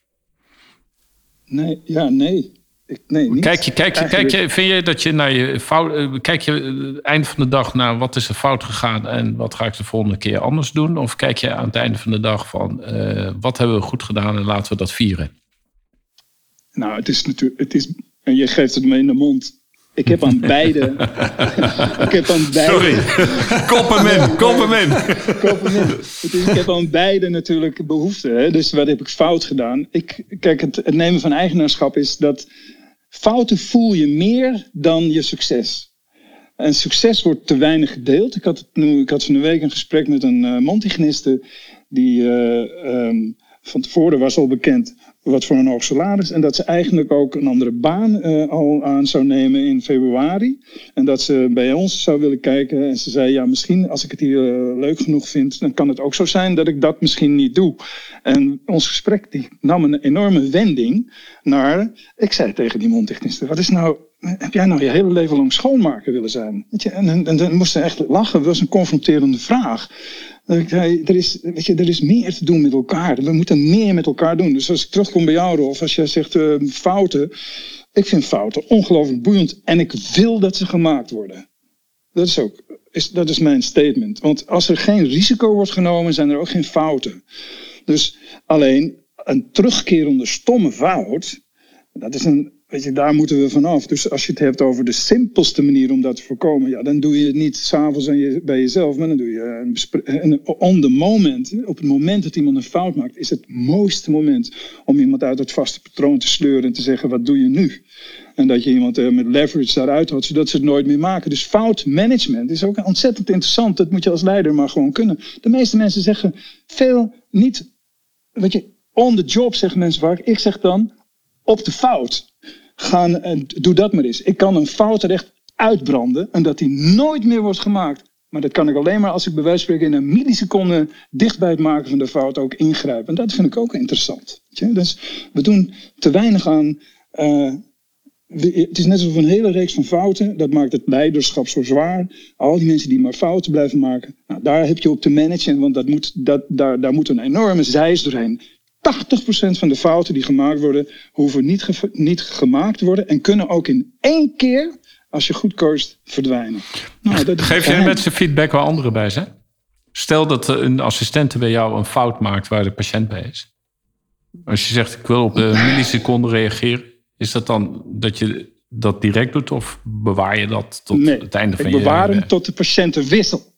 Nee, ja, nee. Ik, nee niet. Kijk je, kijk je, kijk je, vind je dat je naar je fout, eh, kijk je eh, het einde van de dag naar wat is er fout gegaan en wat ga ik de volgende keer anders doen? Of kijk je aan het einde van de dag van eh, wat hebben we goed gedaan en laten we dat vieren? Nou, het is natuurlijk, het is, en je geeft het me in de mond. Ik heb aan beide. ik heb aan beide. Sorry, kop hem in, kop hem in. Koop hem in. Het is, ik heb aan beide natuurlijk behoefte. Hè? Dus wat heb ik fout gedaan? Ik, kijk, het, het nemen van eigenaarschap is dat fouten voel je meer dan je succes. En succes wordt te weinig gedeeld. Ik had, het nu, ik had van de week een gesprek met een uh, mondhygiëniste. Die eh, ehm, van tevoren was al bekend wat voor een hoog salaris. En dat ze eigenlijk ook een andere baan uh, al aan zou nemen in februari. En dat ze bij ons zou willen kijken. En ze zei, ja, misschien als ik het hier uh, leuk genoeg vind... dan kan het ook zo zijn dat ik dat misschien niet doe. En ons gesprek die nam een enorme wending naar... Ik zei tegen die mondtechniste, wat is nou... Heb jij nou je hele leven lang schoonmaker willen zijn? En, dan moest ze echt lachen. Dat was een confronterende vraag. Er, is, weet je, er is meer te doen met elkaar. We moeten meer met elkaar doen. Dus als ik terugkom bij jou, Rolf, als jij zegt uh, fouten. Ik vind fouten ongelooflijk boeiend. En ik wil dat ze gemaakt worden. Dat is ook. is, dat is mijn statement. Want als er geen risico wordt genomen, zijn er ook geen fouten. Dus alleen een terugkerende stomme fout, dat is een, weet je, daar moeten we vanaf. Dus als je het hebt over de simpelste manier om dat te voorkomen, ja, dan doe je het niet s'avonds je, bij jezelf, maar dan doe je een, on the moment. Op het moment dat iemand een fout maakt, is het mooiste moment om iemand uit het vaste patroon te sleuren en te zeggen: wat doe je nu? En dat je iemand eh, met leverage daaruit houdt, zodat ze het nooit meer maken. Dus foutmanagement is ook ontzettend interessant. Dat moet je als leider maar gewoon kunnen. De meeste mensen zeggen veel niet, weet je, on the job zeggen mensen vaak. Ik zeg dan op de fout. Gaan en doe dat maar eens. Ik kan een fout er echt uitbranden en dat die nooit meer wordt gemaakt. Maar dat kan ik alleen maar als ik bij wijze van spreken in een milliseconde dicht bij het maken van de fout ook ingrijp. En dat vind ik ook interessant. Dus we doen te weinig aan uh, het is net alsof een hele reeks van fouten, dat maakt het leiderschap zo zwaar. Al die mensen die maar fouten blijven maken, nou, daar heb je op te managen, want dat moet, dat, daar, daar moet een enorme zijs doorheen. 80% van de fouten die gemaakt worden, hoeven niet, niet gemaakt te worden en kunnen ook in één keer, als je goed coacht, verdwijnen. Nou, dat Geef je met zijn feedback waar anderen bij zijn? Stel dat een assistente bij jou een fout maakt waar de patiënt bij is. Als je zegt, ik wil op een milliseconde reageren is dat dan dat je dat direct doet of bewaar je dat tot het einde van je... ik bewaar hem tot de patiëntenwissel.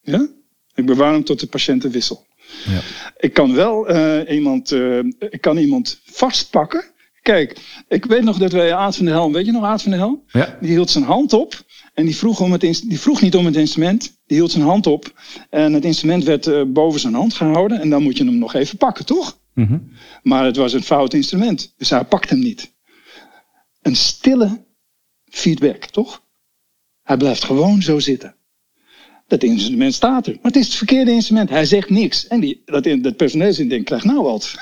Ja? Ik bewaar hem tot de patiëntenwissel. Ja. Ik kan wel uh, iemand, uh, ik kan iemand vastpakken. Kijk, ik weet nog dat wij Aad van de Helm, weet je nog Aad van de Helm? Ja. Die hield zijn hand op en die vroeg, om het, die vroeg niet om het instrument. Die hield zijn hand op en het instrument werd uh, boven zijn hand gehouden. En dan moet je hem nog even pakken, toch? Mhm. Maar het was een fout instrument, dus hij pakt hem niet. Een stille feedback, toch? Hij blijft gewoon zo zitten. Dat instrument staat er, maar het is het verkeerde instrument. Hij zegt niks. En die, dat, dat denkt, krijgt nou wat.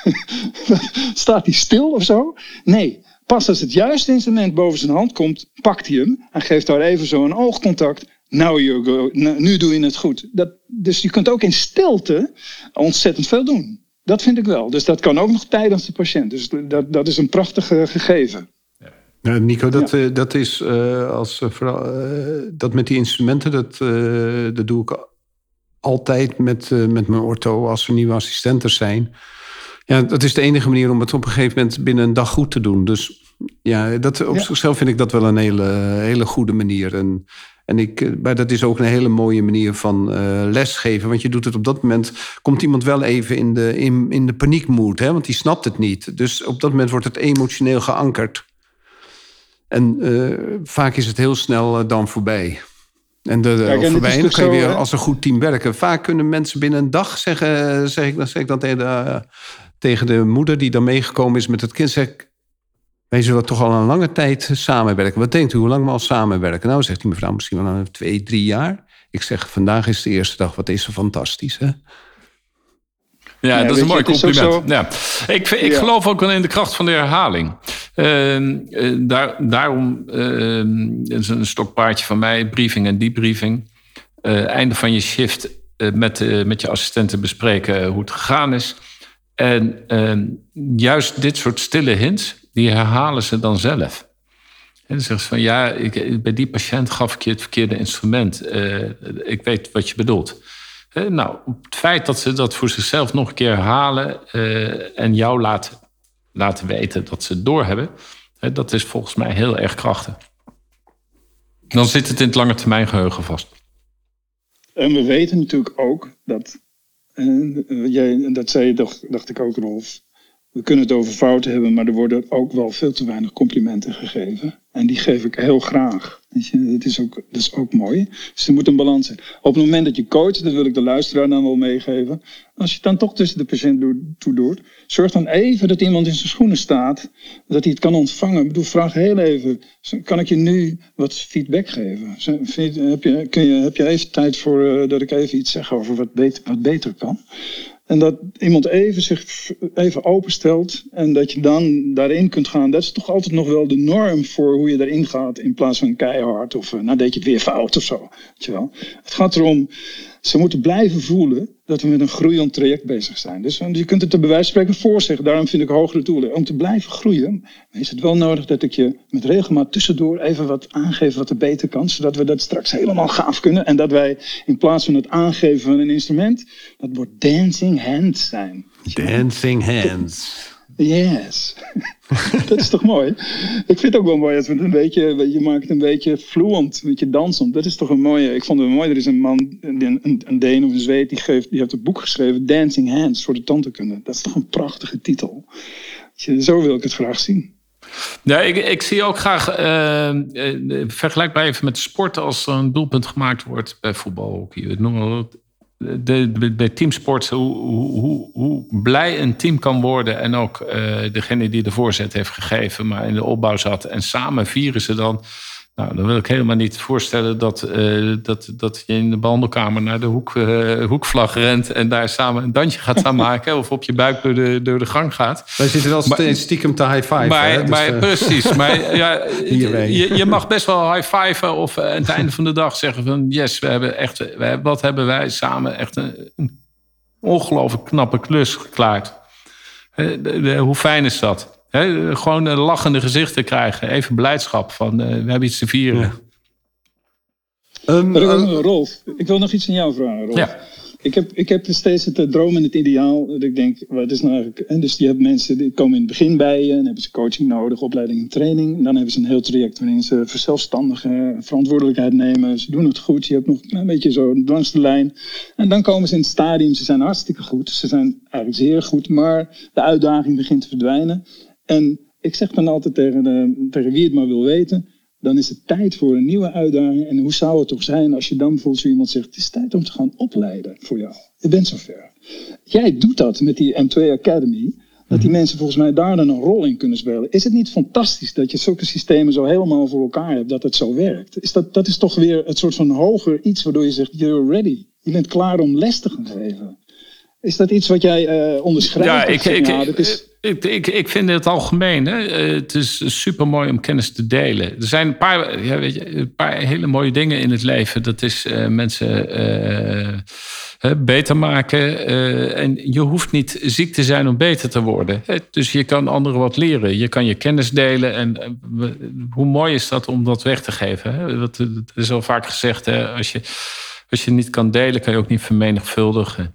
staat hij stil of zo? Nee, pas als het juiste instrument boven zijn hand komt, pakt hij hem. en geeft daar even zo een oogcontact. Nou, nu doe je het goed. Dat, dus je kunt ook in stilte ontzettend veel doen. Dat vind ik wel. Dus dat kan ook nog tijdens de patiënt. Dus dat, dat is een prachtig gegeven. Ja. Nico, dat, ja. Eh, dat is uh, als uh, vooral, dat met die instrumenten, dat, dat doe ik altijd met, met mijn ortho als er nieuwe assistenten zijn. Ja, dat is de enige manier om het op een gegeven moment binnen een dag goed te doen. Dus ja, dat, op zichzelf vind ik dat wel een hele, hele goede manier. En en ik, eh, maar dat is ook een hele mooie manier van uh, lesgeven. Want je doet het op dat moment. Komt iemand wel even in de, in, in de paniekmoed, hè? want die snapt het niet. Dus op dat moment wordt het emotioneel geankerd. En uh, vaak is het heel snel dan voorbij. En, de, Kijk, en voorbij, dan kan je weer als een goed team werken. Vaak kunnen mensen binnen een dag zeggen, zeg ik, dan zeg ik dan tegen de, tegen de moeder die dan meegekomen is met het kind. Zeg, wij zullen toch al een lange tijd samenwerken. Wat denkt u, hoe lang we al samenwerken? Nou, zegt die mevrouw, misschien wel een twee, drie jaar. Ik zeg, vandaag is de eerste dag. Wat is er fantastisch, hè? Ja, dat is een mooi compliment. Ja. Ik, ik geloof ook wel in de kracht van de herhaling. Uh, daar, daarom uh, is een stokpaardje van mij, briefing en debriefing. Uh, einde van je shift met, met je assistenten bespreken hoe het gegaan is. En ehm, juist dit soort stille hints, die herhalen ze dan zelf. En dan zeggen ze van ja, ik, bij die patiënt gaf ik je het verkeerde instrument. Ik weet wat je bedoelt. Uh, nou, het feit dat ze dat voor zichzelf nog een keer herhalen uh, en jou laten, laten weten dat ze het doorhebben, dat is volgens mij heel erg krachtig. Dan zit het in het lange termijn geheugen vast. En we weten natuurlijk ook dat, jij, dat zei je, dacht, dacht ik ook, Rolf, we kunnen het over fouten hebben, maar er worden ook wel veel te weinig complimenten gegeven. En die geef ik heel graag. Weet je, dat, is ook, dat is ook mooi. Dus er moet een balans zijn. Op het moment dat je coacht, dat wil ik de luisteraar dan wel meegeven. Als je het dan toch tussen de patiënt toe doet, zorg dan even dat iemand in zijn schoenen staat. Dat hij het kan ontvangen. Ik bedoel, vraag heel even, kan ik je nu wat feedback geven? Heb je, kun je, heb je even tijd voor uh, dat ik even iets zeg over wat beter, wat beter kan? En dat iemand even zich even openstelt en dat je dan daarin kunt gaan. Dat is toch altijd nog wel de norm voor hoe je daarin gaat. In plaats van keihard of uh, nou deed je het weer fout of zo. Weet je wel. Het gaat erom Ze moeten blijven voelen dat we met een groeiend traject bezig zijn. Dus je kunt het er bij wijze van spreken voorzeggen. Daarom vind ik hogere doelen. Om te blijven groeien is het wel nodig dat ik je met regelmaat tussendoor even wat aangeef wat er beter kan. Zodat we dat straks helemaal gaaf kunnen. En dat wij in plaats van het aangeven van een instrument, dat wordt dancing hands zijn. Dancing hands. Yes. dat is toch mooi? Ik vind het ook wel mooi als we het een beetje, je maakt een beetje fluent, een beetje dansend. Dat is toch een mooie, ik vond het mooi, er is een man, een, een, een Deen of een Zweed, die, geeft, die heeft een boek geschreven, Dancing Hands, voor de tandheelkunde. Dat is toch een prachtige titel. Zo wil ik het graag zien. Ja, ik, ik zie ook graag, uh, vergelijkbaar even met sport, als er een doelpunt gemaakt wordt bij voetbal, hockey, noem maar de, bij teamsports, hoe, hoe, hoe, blij een team kan worden. En ook uh, degene die de voorzet heeft gegeven, maar in de opbouw zat. En samen vieren ze dan nou, dan wil ik helemaal niet voorstellen dat, uh, dat, dat je in de behandelkamer naar de hoek, uh, hoekvlag rent en daar samen een dansje gaat aan maken. of op je buik door de, door de gang gaat. Wij zitten wel steeds stiekem te high five. Maar, hè? Dus, maar uh, precies. Maar ja, je, je mag best wel high fiven of aan het einde van de dag zeggen van yes, we hebben echt, we hebben, wat hebben wij samen echt een, een ongelooflijk knappe klus geklaard. Hoe fijn is dat? He, gewoon lachende gezichten krijgen. Even blijdschap van uh, we hebben iets te vieren. Ja. Um, uh, Rolf, ik wil nog iets aan jou vragen, Rolf. Ja. Ik heb, ik heb steeds het droom en het ideaal. Dat ik denk, wat is nou eigenlijk. En dus die hebben mensen die komen in het begin bij je. En hebben ze coaching nodig, opleiding en training. En dan hebben ze een heel traject waarin ze verzelfstandigen, verantwoordelijkheid nemen. Ze doen het goed. Je hebt nog een beetje zo langs de lijn. En dan komen ze in het stadium. Ze zijn hartstikke goed. Ze zijn eigenlijk zeer goed. Maar de uitdaging begint te verdwijnen. En ik zeg dan altijd tegen, de, tegen wie het maar wil weten, dan is het tijd voor een nieuwe uitdaging. En hoe zou het toch zijn als je dan bijvoorbeeld zo iemand zegt, het is tijd om te gaan opleiden voor jou. Je bent zover. Jij doet dat met die M2 Academy. Dat die mensen volgens mij daar dan een rol in kunnen spelen. Is het niet fantastisch dat je zulke systemen zo helemaal voor elkaar hebt, dat het zo werkt? Is dat, dat is toch weer het soort van hoger iets waardoor je zegt, you're ready. Je bent klaar om les te gaan geven. Is dat iets wat jij uh, onderschrijft? Ja, ik, ik, nou, is... Ik, ik, ik vind het algemeen. Hè, het is super mooi om kennis te delen. Er zijn een paar, ja, weet je, een paar hele mooie dingen in het leven. Dat is uh, mensen beter maken. En je hoeft niet ziek te zijn om beter te worden. Hè? Dus je kan anderen wat leren. Je kan je kennis delen. En hoe mooi is dat om dat weg te geven? Hè? Dat, dat is al vaak gezegd. Hè? Als, je, als je niet kan delen, kan je ook niet vermenigvuldigen.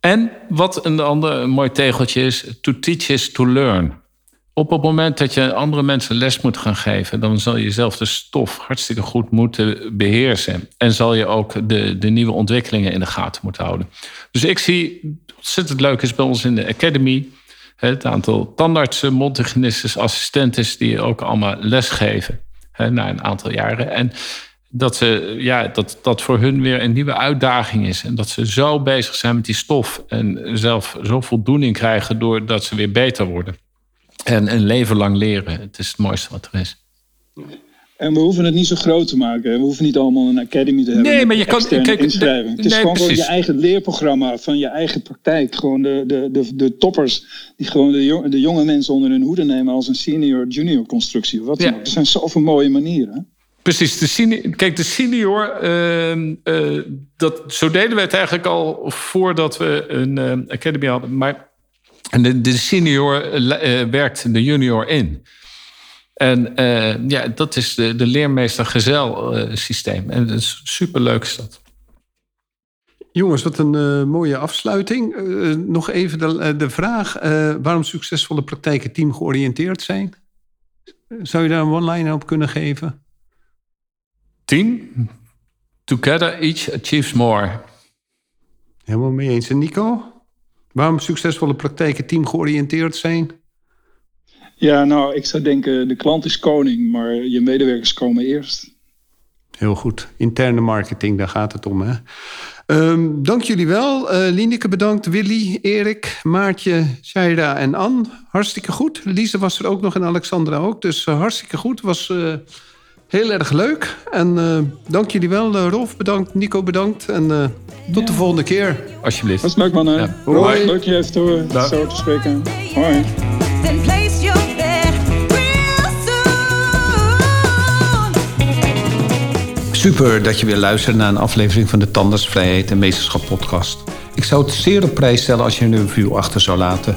En wat een ander mooi tegeltje is, to teach is to learn. Op het moment dat je andere mensen les moet gaan geven, dan zal je zelf de stof hartstikke goed moeten beheersen. En zal je ook de, de nieuwe ontwikkelingen in de gaten moeten houden. Dus ik zie, ontzettend leuk is bij ons in de Academy, het aantal tandartsen, mondhygiënistes, assistenten die ook allemaal les geven na een aantal jaren. En dat, ze, ja, dat dat voor hun weer een nieuwe uitdaging is. En dat ze zo bezig zijn met die stof. En zelf zo voldoening krijgen doordat ze weer beter worden. En een leven lang leren. Het is het mooiste wat er is. En we hoeven het niet zo groot te maken. We hoeven niet allemaal een academy te hebben. Nee, maar je kan. Kijk, inschrijving. Het is nee, gewoon, je eigen leerprogramma van je eigen praktijk. Gewoon de, de, de, de toppers die gewoon de, jong, de jonge mensen onder hun hoede nemen als een senior-junior constructie. Wat ja. Er zijn zoveel mooie manieren. Precies, de senior, kijk, de senior, uh, uh, dat, zo deden we het eigenlijk al voordat we een uh, academy hadden. Maar de, de senior uh, werkt de junior in. En ja, dat is de, de leermeester-gezel systeem. En dat is superleuk is dat. Jongens, wat een mooie afsluiting. Nog even de, de vraag: waarom succesvolle praktijken teamgeoriënteerd zijn? Zou je daar een one-liner op kunnen geven? Team, together each achieves more. Helemaal mee eens. En Nico? Waarom succesvolle praktijken teamgeoriënteerd zijn? Ja, nou, ik zou denken, de klant is koning, maar je medewerkers komen eerst. Heel goed. Interne marketing, daar gaat het om. Hè? Um, dank jullie wel. Uh, Lineke bedankt, Willy, Erik, Maartje, Shaira en Anne. Hartstikke goed. Lise was er ook nog en Alexandra ook. Dus uh, hartstikke goed. Was uh, heel erg leuk. En uh, dank jullie wel. Uh, Rolf bedankt, Nico bedankt. En uh, tot ja. de volgende keer. Alsjeblieft. Dat is leuk, mannen. Ja. Hoi. Leuk je even te, zo te spreken. Hoi. Then place your bet real soon. Super dat je weer luistert naar een aflevering van de Tandartsvrijheid en Meesterschap podcast. Ik zou het zeer op prijs stellen als je een review achter zou laten.